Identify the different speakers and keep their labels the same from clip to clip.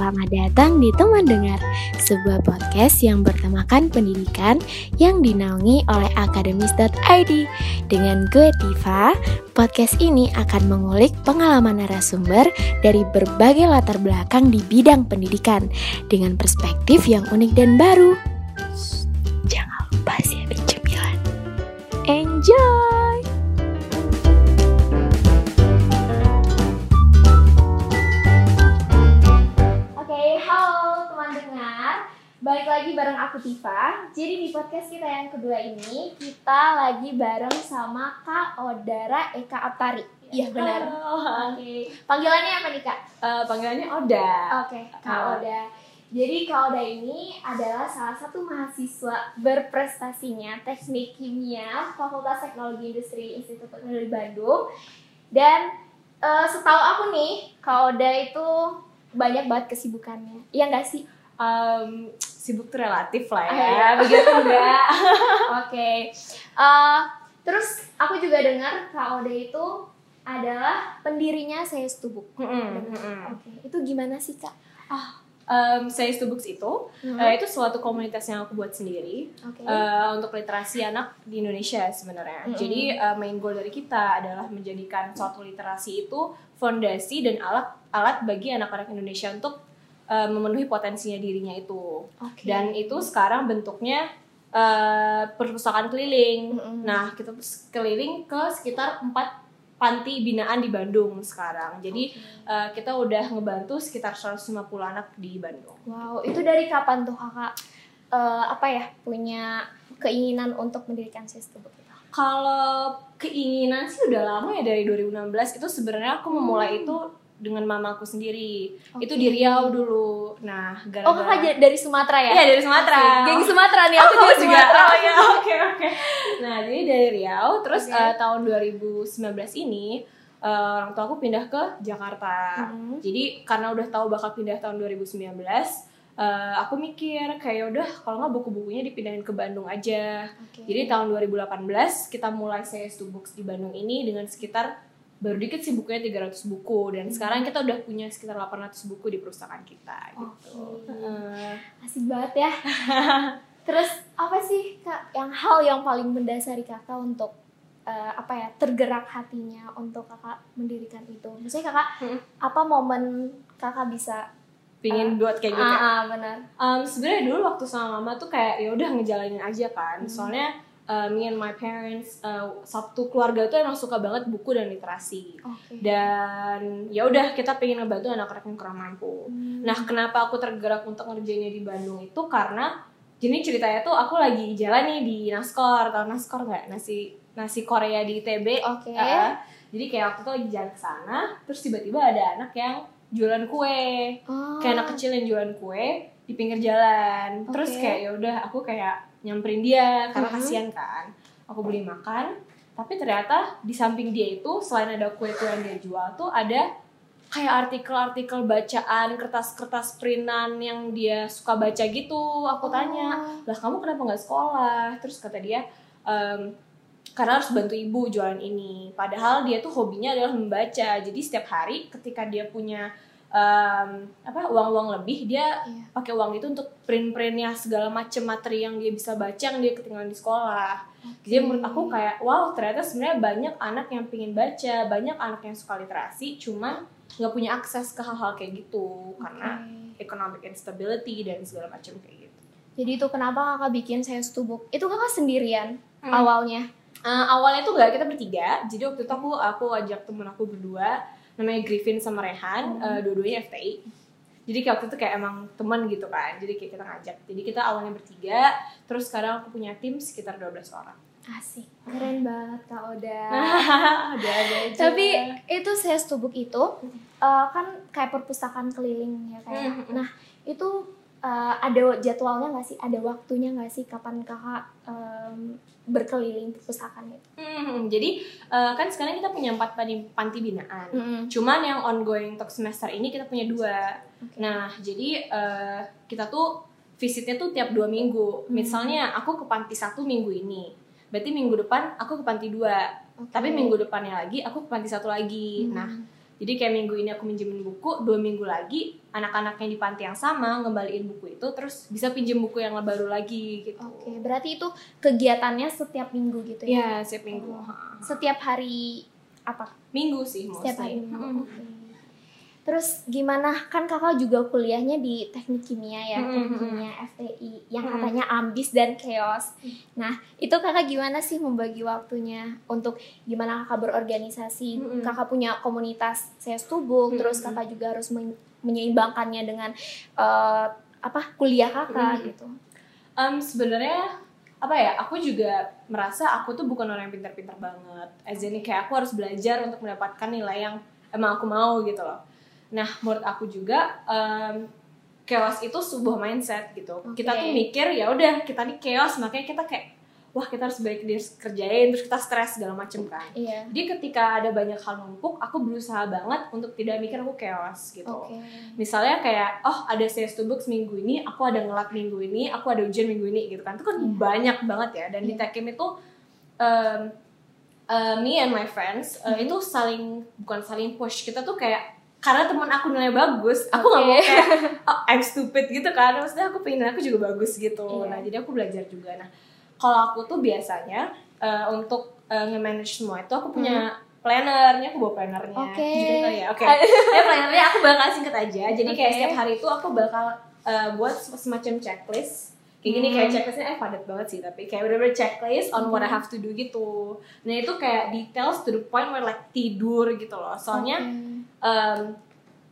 Speaker 1: Selamat datang di Teman Dengar, sebuah podcast yang bertemakan pendidikan yang dinaungi oleh akademis.id. Dengan gue Tifa, podcast ini akan mengulik pengalaman narasumber dari berbagai latar belakang di bidang pendidikan dengan perspektif yang unik dan baru. Jangan lupa siapin cemilan. Enjoy! Balik lagi bareng aku Tifa. Jadi di podcast kita yang kedua ini kita lagi bareng sama Kak Odara Eka Aptari. Iya benar. Oke. Panggilannya apa nih Kak?
Speaker 2: Eh, panggilannya Oda.
Speaker 1: Oke, Kak
Speaker 2: Ah.
Speaker 1: Oda. Jadi Kak Oda ini adalah salah satu mahasiswa berprestasinya Teknik Kimia Fakultas Teknologi Industri Institut Teknologi Bandung. Dan eh, setahu aku nih, Kak Oda itu banyak banget kesibukannya. Iya nggak sih?
Speaker 2: Em, sibuk tuh relatif lah
Speaker 1: Ah,
Speaker 2: ya.
Speaker 1: iya.
Speaker 2: Begitu enggak?
Speaker 1: Oke. Eh, terus aku juga dengar Kak Oda itu adalah pendirinya Saya Stubuk.
Speaker 2: Mm-mm, mm-mm.
Speaker 1: Oke, itu gimana sih Kak?
Speaker 2: Em, saya Stubooks itu,
Speaker 1: Hmm.
Speaker 2: eh, itu suatu komunitas yang aku buat sendiri
Speaker 1: Oke.
Speaker 2: eh, untuk literasi anak di Indonesia sebenarnya.
Speaker 1: Mm-mm.
Speaker 2: Jadi eh, main goal dari kita adalah menjadikan suatu literasi itu fondasi dan alat alat bagi anak-anak Indonesia untuk eh, memenuhi potensinya dirinya itu.
Speaker 1: Oke.
Speaker 2: Dan itu sekarang bentuknya eh, perpustakaan keliling.
Speaker 1: Mm-mm.
Speaker 2: Nah, kita keliling ke sekitar empat panti binaan di Bandung sekarang. Jadi eh, kita udah ngebantu sekitar 150 anak di Bandung.
Speaker 1: Wow, itu dari kapan tuh kakak eh, apa ya punya keinginan untuk mendirikan sistem itu?
Speaker 2: Kalau keinginan sih udah lama ya dari 2016 itu sebenarnya aku memulai itu dengan mamaku sendiri. Itu
Speaker 1: Oke.
Speaker 2: di Riau dulu. Nah, gara-gara
Speaker 1: Oh kakak dari Sumatera ya?
Speaker 2: Iya, dari Sumatera.
Speaker 1: Asik. Geng Sumatera nih, aku
Speaker 2: Oh, juga.
Speaker 1: Sumatera.
Speaker 2: Oh ya, oke oke. Nah, jadi dari Riau, terus
Speaker 1: Oke.
Speaker 2: eh, tahun 2019 ini eh, orang tua aku pindah ke Jakarta.
Speaker 1: Mhm.
Speaker 2: Jadi karena udah tahu bakal pindah tahun 2019, eh, aku mikir kayak udah kalau nggak buku-bukunya dipindahin ke Bandung aja.
Speaker 1: Oke.
Speaker 2: Jadi tahun 2018 kita mulai CS2 Books di Bandung ini dengan sekitar baru dikit sih bukunya 300 buku dan sekarang kita udah punya sekitar 800 buku di perusahaan kita gitu. Heeh.
Speaker 1: asik banget ya. Terus apa sih kak yang hal yang paling mendasari kakak untuk eh, apa ya tergerak hatinya untuk kakak mendirikan itu? Maksudnya kakak
Speaker 2: Hmm.
Speaker 1: apa momen kakak bisa?
Speaker 2: Pingin buat kayak gitu.
Speaker 1: Ah, ah, benar.
Speaker 2: Um, sebenarnya dulu waktu sama mama tuh kayak ya udah ngejalanin aja kan.
Speaker 1: Hmm.
Speaker 2: Soalnya uh, me and my parents uh, satu keluarga tuh emang suka banget buku dan literasi.
Speaker 1: Oke.
Speaker 2: Dan ya udah kita pengen ngebantu anak-anak yang kurang mampu.
Speaker 1: Hmm.
Speaker 2: Nah, kenapa aku tergerak untuk ngerjainnya di Bandung itu karena jadi ceritanya tuh aku lagi jalan nih di Naskor, tau Naskor nggak? Nasi nasi Korea di ITB.
Speaker 1: Oke.
Speaker 2: Uh, jadi kayak waktu itu lagi jalan ke sana, terus tiba-tiba ada anak yang jualan kue
Speaker 1: Oh.
Speaker 2: kayak anak kecil yang jualan kue di pinggir jalan terus
Speaker 1: Oke.
Speaker 2: kayak ya udah aku kayak nyamperin dia karena
Speaker 1: Mhm.
Speaker 2: kasihan kan. Aku beli makan tapi ternyata di samping dia itu selain ada kue-kue yang dia jual tuh ada kayak artikel-artikel bacaan kertas-kertas printan yang dia suka baca gitu. Aku tanya
Speaker 1: Oh.
Speaker 2: lah kamu kenapa nggak sekolah? Terus kata dia "Em, karena harus bantu ibu jualan ini. Padahal dia tuh hobinya adalah membaca. Jadi setiap hari ketika dia punya em, apa uang-uang lebih dia
Speaker 1: Iya.
Speaker 2: pakai uang itu untuk print-printnya segala macam materi yang dia bisa baca yang dia ketinggalan di sekolah jadi menurut aku kayak wow ternyata sebenarnya banyak anak yang pingin baca banyak anak yang suka literasi cuman nggak punya akses ke hal-hal kayak gitu karena
Speaker 1: Oke.
Speaker 2: economic instability dan segala macam kayak gitu
Speaker 1: Jadi itu kenapa kakak bikin saya stubuk? Itu kakak sendirian
Speaker 2: Hmm.
Speaker 1: awalnya.
Speaker 2: Uh, awalnya tuh gak kita bertiga jadi waktu itu aku aku ajak temen aku berdua namanya Griffin sama Rehan uh, dua-duanya FTI jadi kayak waktu itu kayak emang teman gitu kan jadi kayak kita ngajak jadi kita awalnya bertiga terus sekarang aku punya tim sekitar 12 orang
Speaker 1: Asik. Keren banget Kak Oda.
Speaker 2: ada ada aja
Speaker 1: Tapi itu saya stubuk itu eh, kan kayak perpustakaan keliling ya kayak.
Speaker 2: Hmm.
Speaker 1: Nah, itu eh, ada jadwalnya nggak sih? Ada waktunya nggak sih kapan kakak em, berkeliling perpustakaan itu?
Speaker 2: Hmm, jadi uh, kan sekarang kita punya empat panti, panti binaan
Speaker 1: Mm-mm.
Speaker 2: Cuman yang ongoing untuk semester ini kita punya dua.
Speaker 1: Oke.
Speaker 2: Nah, jadi eh, kita tuh visitnya tuh tiap dua minggu.
Speaker 1: Hmm.
Speaker 2: Misalnya aku ke panti satu minggu ini, berarti minggu depan aku ke panti dua.
Speaker 1: Oke.
Speaker 2: Tapi minggu depannya lagi aku ke panti satu lagi.
Speaker 1: Hmm.
Speaker 2: Nah, Jadi kayak minggu ini aku minjemin buku, dua minggu lagi anak-anak yang di panti yang sama ngembaliin buku itu, terus bisa pinjem buku yang baru lagi gitu.
Speaker 1: Oke, berarti itu kegiatannya setiap minggu gitu ya?
Speaker 2: Ya, setiap minggu.
Speaker 1: Oh. Setiap hari apa?
Speaker 2: Minggu sih
Speaker 1: Setiap hari
Speaker 2: mostly.
Speaker 1: minggu. Terus gimana? Kan kakak juga kuliahnya di teknik kimia ya,
Speaker 2: Mm,
Speaker 1: teknik
Speaker 2: mm,
Speaker 1: kimia FTI yang
Speaker 2: Mm.
Speaker 1: katanya ambis dan chaos. Nah, itu kakak gimana sih membagi waktunya untuk gimana kakak berorganisasi?
Speaker 2: Mm, mm.
Speaker 1: Kakak punya komunitas saya tubuk,
Speaker 2: Mm,
Speaker 1: terus
Speaker 2: mm.
Speaker 1: kakak juga harus men- menyeimbangkannya dengan eh, apa kuliah kakak
Speaker 2: Mm.
Speaker 1: gitu.
Speaker 2: Um, sebenarnya apa ya aku juga merasa aku tuh bukan orang yang pintar-pintar banget as in kayak aku harus belajar untuk mendapatkan nilai yang emang aku mau gitu loh nah menurut aku juga um, chaos itu sebuah mindset gitu kita tuh mikir ya udah kita nih chaos makanya kita kayak wah kita harus baik dia kerjain terus kita stres segala macem kan
Speaker 1: Iya.
Speaker 2: jadi ketika ada banyak hal numpuk aku berusaha banget untuk tidak mikir aku chaos gitu
Speaker 1: Oke.
Speaker 2: misalnya kayak oh ada sales to books minggu ini aku ada ngelak minggu ini aku ada ujian minggu ini gitu kan itu kan
Speaker 1: Iya.
Speaker 2: banyak banget ya dan di
Speaker 1: Iya.
Speaker 2: Tekim itu um, uh, me and my friends uh,
Speaker 1: Mhm.
Speaker 2: itu saling bukan saling push kita tuh kayak karena teman aku nilai bagus aku nggak
Speaker 1: Oke.
Speaker 2: mau kayak oh, I'm stupid gitu kan maksudnya aku pengen aku juga bagus gitu
Speaker 1: Iya.
Speaker 2: nah jadi aku belajar juga nah kalau aku tuh biasanya uh, untuk uh, nge-manage semua itu aku punya plannernya aku bawa plannernya
Speaker 1: Hmm. Oke.
Speaker 2: Tunjukin kali ya oke ya plannernya aku bakal singkat aja jadi kayak setiap hari itu aku bakal uh, buat semacam checklist kayak gini
Speaker 1: Hmm.
Speaker 2: kayak checklistnya eh padat banget sih tapi kayak bener-bener checklist on what I
Speaker 1: Hmm.
Speaker 2: have to do gitu nah itu kayak details to the point where like tidur gitu loh soalnya
Speaker 1: Oke.
Speaker 2: Um,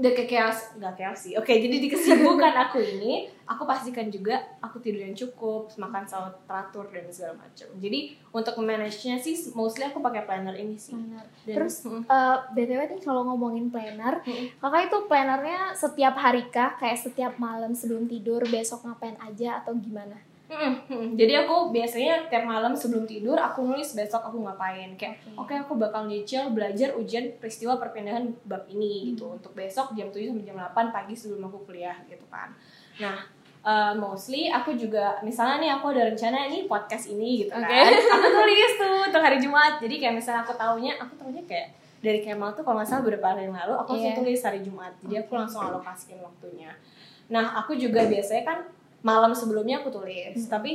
Speaker 2: kayak chaos nggak chaos sih oke jadi di kesibukan aku ini aku pastikan juga aku tidur yang cukup makan selalu teratur dan segala macam jadi untuk manage nya sih mostly aku pakai planner ini sih
Speaker 1: Benar.
Speaker 2: Dan-
Speaker 1: Terus
Speaker 2: Mm.
Speaker 1: eh, btw nih kalau ngomongin planner,
Speaker 2: Mm.
Speaker 1: kakak itu plannernya setiap hari kah? Kayak setiap malam sebelum tidur besok ngapain aja atau gimana?
Speaker 2: Mm, mm. Jadi aku biasanya tiap malam sebelum tidur aku nulis besok aku ngapain kayak
Speaker 1: Oke.
Speaker 2: oke aku bakal nyicil belajar ujian peristiwa perpindahan bab ini gitu untuk besok jam 7 sampai jam 8 pagi sebelum aku kuliah gitu kan. Nah, uh, mostly aku juga misalnya nih aku ada rencana nih podcast ini gitu
Speaker 1: Oke.
Speaker 2: kan. Aku tulis tuh untuk hari Jumat. Jadi kayak misalnya aku taunya aku taunya kayak dari Kemal tuh kalau nggak salah beberapa hari yang lalu aku langsung
Speaker 1: Iya.
Speaker 2: tulis hari Jumat. Jadi aku langsung alokasiin waktunya. Nah, aku juga biasanya kan malam sebelumnya aku tulis,
Speaker 1: Hmm.
Speaker 2: tapi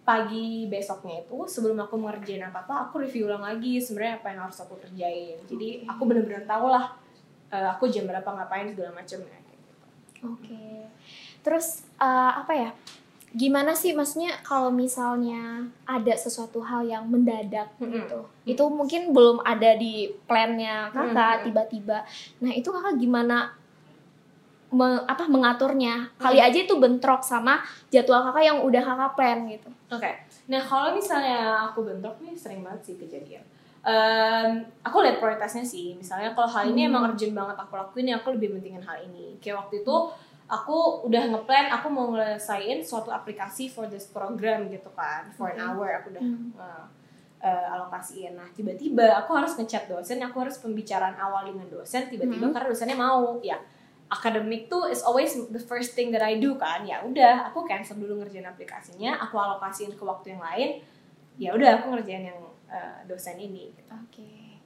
Speaker 2: pagi besoknya itu sebelum aku ngerjain apa apa aku review ulang lagi sebenarnya apa yang harus aku kerjain jadi aku bener-bener tahu lah eh, aku jam berapa ngapain segala macam ya kayak gitu.
Speaker 1: Oke. Terus eh, apa ya? Gimana sih maksudnya kalau misalnya ada sesuatu hal yang mendadak
Speaker 2: Mm-mm.
Speaker 1: gitu. Itu mungkin belum ada di plannya kakak
Speaker 2: Mm-mm.
Speaker 1: tiba-tiba. Nah, itu kakak gimana me- apa mengaturnya? Kali aja itu bentrok sama jadwal kakak yang udah kakak plan gitu.
Speaker 2: Oke, nah kalau misalnya aku bentrok nih sering banget sih kejadian. Em, aku lihat prioritasnya sih. Misalnya kalau hal ini
Speaker 1: Hmm.
Speaker 2: emang urgent banget aku lakuin, ya aku lebih pentingin hal ini. Kayak waktu itu aku udah ngeplan, aku mau ngelesain suatu aplikasi for this program gitu kan, for an
Speaker 1: Oke.
Speaker 2: hour aku udah
Speaker 1: Hmm.
Speaker 2: eh, eh, alokasiin. Nah tiba-tiba aku harus ngechat dosen, aku harus pembicaraan awal dengan dosen. Tiba-tiba
Speaker 1: Hmm.
Speaker 2: karena dosennya mau, ya akademik tuh is always the first thing that I do kan ya udah aku cancel dulu ngerjain aplikasinya aku alokasiin ke waktu yang lain ya udah aku ngerjain yang uh, dosen ini.
Speaker 1: Oke.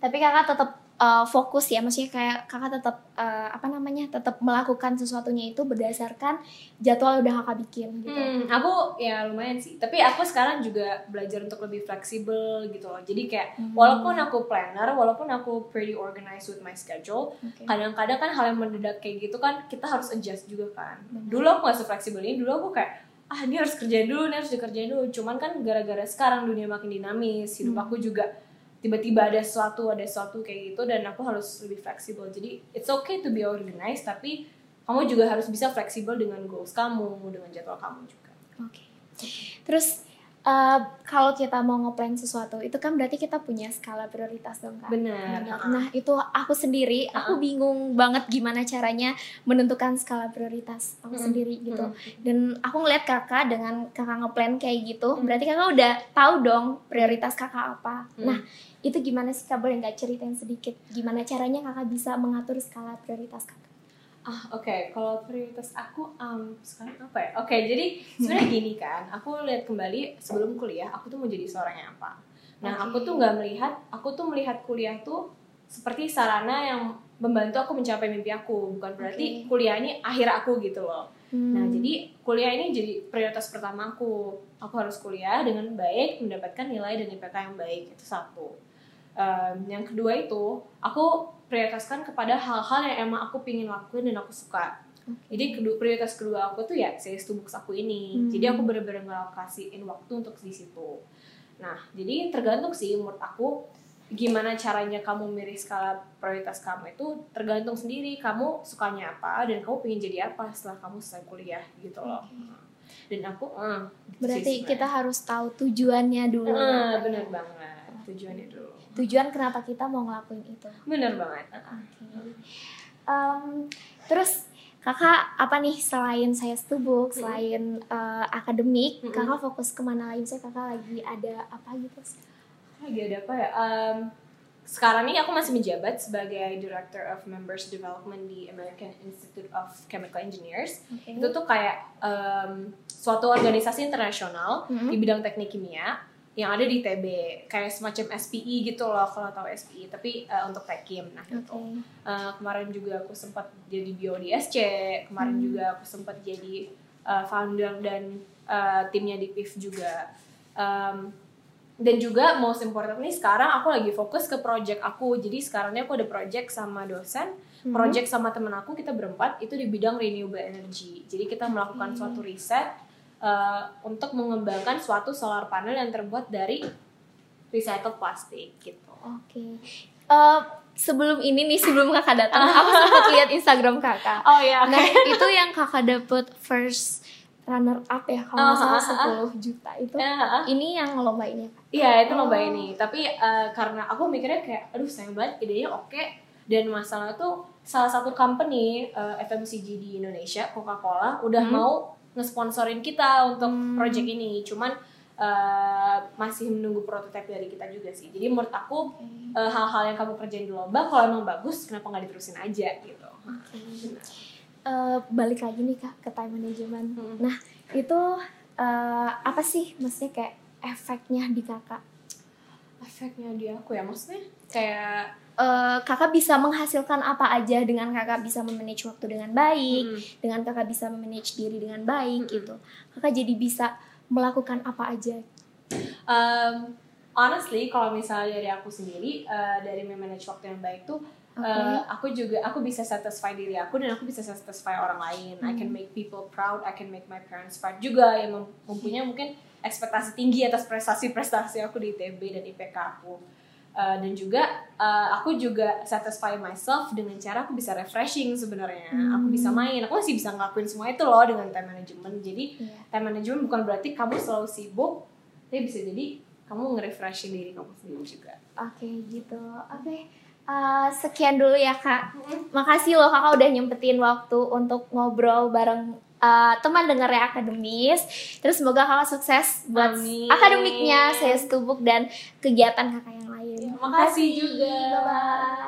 Speaker 1: Tapi kakak tetap uh, fokus ya, maksudnya kayak kakak tetap uh, apa namanya, tetap melakukan sesuatunya itu berdasarkan jadwal yang udah kakak bikin gitu.
Speaker 2: Hmm, aku ya lumayan sih tapi aku sekarang juga belajar untuk lebih fleksibel gitu loh jadi kayak
Speaker 1: Hmm.
Speaker 2: walaupun aku planner walaupun aku pretty organized with my schedule kadang-kadang kan hal yang mendadak kayak gitu kan kita harus adjust juga kan
Speaker 1: Benar.
Speaker 2: dulu aku gak fleksibel ini dulu aku kayak ah ini harus kerjain dulu ini harus dikerjain dulu cuman kan gara-gara sekarang dunia makin dinamis hidup
Speaker 1: Hmm.
Speaker 2: aku juga tiba-tiba ada sesuatu ada sesuatu kayak gitu dan aku harus lebih fleksibel jadi it's okay to be organized tapi kamu juga harus bisa fleksibel dengan goals kamu dengan jadwal kamu juga
Speaker 1: Oke. Terus uh, kalau kita mau ngeplan sesuatu, itu kan berarti kita punya skala prioritas dong kak.
Speaker 2: benar
Speaker 1: Benar. Nah itu aku sendiri, aku bingung banget gimana caranya menentukan skala prioritas aku
Speaker 2: Mm-mm.
Speaker 1: sendiri gitu.
Speaker 2: Mm.
Speaker 1: Dan aku ngeliat kakak dengan kakak ngeplan kayak gitu,
Speaker 2: Mm.
Speaker 1: berarti kakak udah tahu dong prioritas kakak apa.
Speaker 2: Mm.
Speaker 1: Nah itu gimana sih kak boleh nggak ceritain sedikit gimana caranya kakak bisa mengatur skala prioritas kakak?
Speaker 2: Ah oke, kalau prioritas aku um, sekarang apa ya? Oke, jadi sebenarnya gini kan, aku lihat kembali sebelum kuliah, aku tuh mau jadi seorang yang apa. Nah,
Speaker 1: Oke.
Speaker 2: aku tuh nggak melihat, aku tuh melihat kuliah tuh seperti sarana yang membantu aku mencapai mimpi aku bukan berarti
Speaker 1: Oke.
Speaker 2: kuliah ini akhir aku gitu loh
Speaker 1: Hmm.
Speaker 2: nah jadi kuliah ini jadi prioritas pertama aku aku harus kuliah dengan baik mendapatkan nilai dan IPK yang baik itu satu Em, yang kedua itu aku prioritaskan kepada hal-hal yang emang aku pingin lakuin dan aku suka jadi kedua, prioritas kedua aku tuh ya sales to books aku ini.
Speaker 1: Hmm.
Speaker 2: Jadi aku bener-bener ngelokasiin waktu untuk di situ. Nah, jadi tergantung sih menurut aku gimana caranya kamu milih skala prioritas kamu itu tergantung sendiri kamu sukanya apa dan kamu pengen jadi apa setelah kamu selesai kuliah gitu loh. Dan aku sih
Speaker 1: Berarti kita harus tahu tujuannya dulu.
Speaker 2: Eh, bener banget tujuannya dulu.
Speaker 1: Tujuan kenapa kita mau ngelakuin itu.
Speaker 2: Bener banget.
Speaker 1: Oke. Em, terus kakak apa nih selain saya stubuk, selain eh, akademik,
Speaker 2: Mm-mm.
Speaker 1: kakak fokus ke mana lagi? Saya kakak lagi ada apa gitu?
Speaker 2: lagi ada apa ya? Em, sekarang ini aku masih menjabat sebagai Director of Members Development di American Institute of Chemical Engineers.
Speaker 1: Oke.
Speaker 2: Itu tuh kayak em, suatu organisasi internasional
Speaker 1: Mhm.
Speaker 2: di bidang teknik kimia yang ada di TB, kayak semacam SPI gitu loh kalau tahu SPI, tapi eh, untuk Tekim. Nah,
Speaker 1: Oke.
Speaker 2: itu. Eh, kemarin juga aku sempat jadi bio di SC, kemarin
Speaker 1: Hmm.
Speaker 2: juga aku sempat jadi eh, founder dan eh, timnya di PIF juga. Em, dan juga most importantly sekarang aku lagi fokus ke project aku. Jadi sekarang ini aku ada project sama dosen,
Speaker 1: Mhm.
Speaker 2: project sama temen aku kita berempat itu di bidang renewable energy. Jadi kita melakukan
Speaker 1: Oke.
Speaker 2: suatu riset eh, untuk mengembangkan suatu solar panel yang terbuat dari recycled plastik gitu.
Speaker 1: Oke. Eh, sebelum ini nih, sebelum kakak datang, aku sempat lihat Instagram kakak.
Speaker 2: Oh ya,
Speaker 1: Nah, itu yang kakak dapet first runner up ya, kalau nggak
Speaker 2: Ah,
Speaker 1: salah
Speaker 2: ah, ah,
Speaker 1: 10 juta itu.
Speaker 2: Ya,
Speaker 1: Ini yang lomba ini ya?
Speaker 2: Iya itu lomba
Speaker 1: Oh.
Speaker 2: ini. Tapi eh, karena aku mikirnya kayak, aduh sayang banget idenya oke. Dan masalah tuh salah satu company eh, FMCG di Indonesia, Coca-Cola, udah
Speaker 1: Hmm.
Speaker 2: mau ngesponsorin kita untuk
Speaker 1: Hmm.
Speaker 2: project ini. Cuman eh, masih menunggu prototipe dari kita juga sih. Jadi menurut aku eh, hal-hal yang kamu kerjain di lomba, kalau emang bagus, kenapa nggak diterusin aja gitu.
Speaker 1: Oke. Eh, balik lagi nih kak ke time management.
Speaker 2: Hmm.
Speaker 1: Nah itu eh, apa sih maksudnya kayak efeknya di kakak?
Speaker 2: Efeknya di aku ya, maksudnya kayak
Speaker 1: Eh, kakak bisa menghasilkan apa aja dengan kakak bisa memanage waktu dengan baik,
Speaker 2: mm,
Speaker 1: dengan kakak bisa memanage diri dengan baik
Speaker 2: Mm-mm.
Speaker 1: gitu. Kakak jadi bisa melakukan apa aja.
Speaker 2: Um, honestly, kalau misalnya dari aku sendiri, uh, dari memanage waktu yang baik tuh,
Speaker 1: Oke.
Speaker 2: uh, aku juga aku bisa satisfy diri aku dan aku bisa satisfy orang lain. I can make people proud, I can make my parents proud juga yang mem- mempunyai mungkin ekspektasi tinggi atas prestasi-prestasi aku di ITB dan IPK aku. Uh, dan juga uh, aku juga satisfy myself dengan cara aku bisa refreshing sebenarnya. Aku bisa
Speaker 1: Hmm.
Speaker 2: main, aku masih bisa ngelakuin semua itu loh dengan time management. Jadi
Speaker 1: Iya.
Speaker 2: time management bukan berarti kamu selalu sibuk tapi bisa jadi kamu nge-refreshing diri kamu sendiri juga
Speaker 1: Oke gitu. Oke. Eh, sekian dulu ya kak. Makasih loh kakak udah nyempetin waktu untuk ngobrol bareng eh, teman dengarnya akademis. Terus semoga kakak sukses buat
Speaker 2: Amin.
Speaker 1: akademiknya, saya stubuk dan kegiatan kakak yang lain.
Speaker 2: Makasih juga
Speaker 1: Bye bye.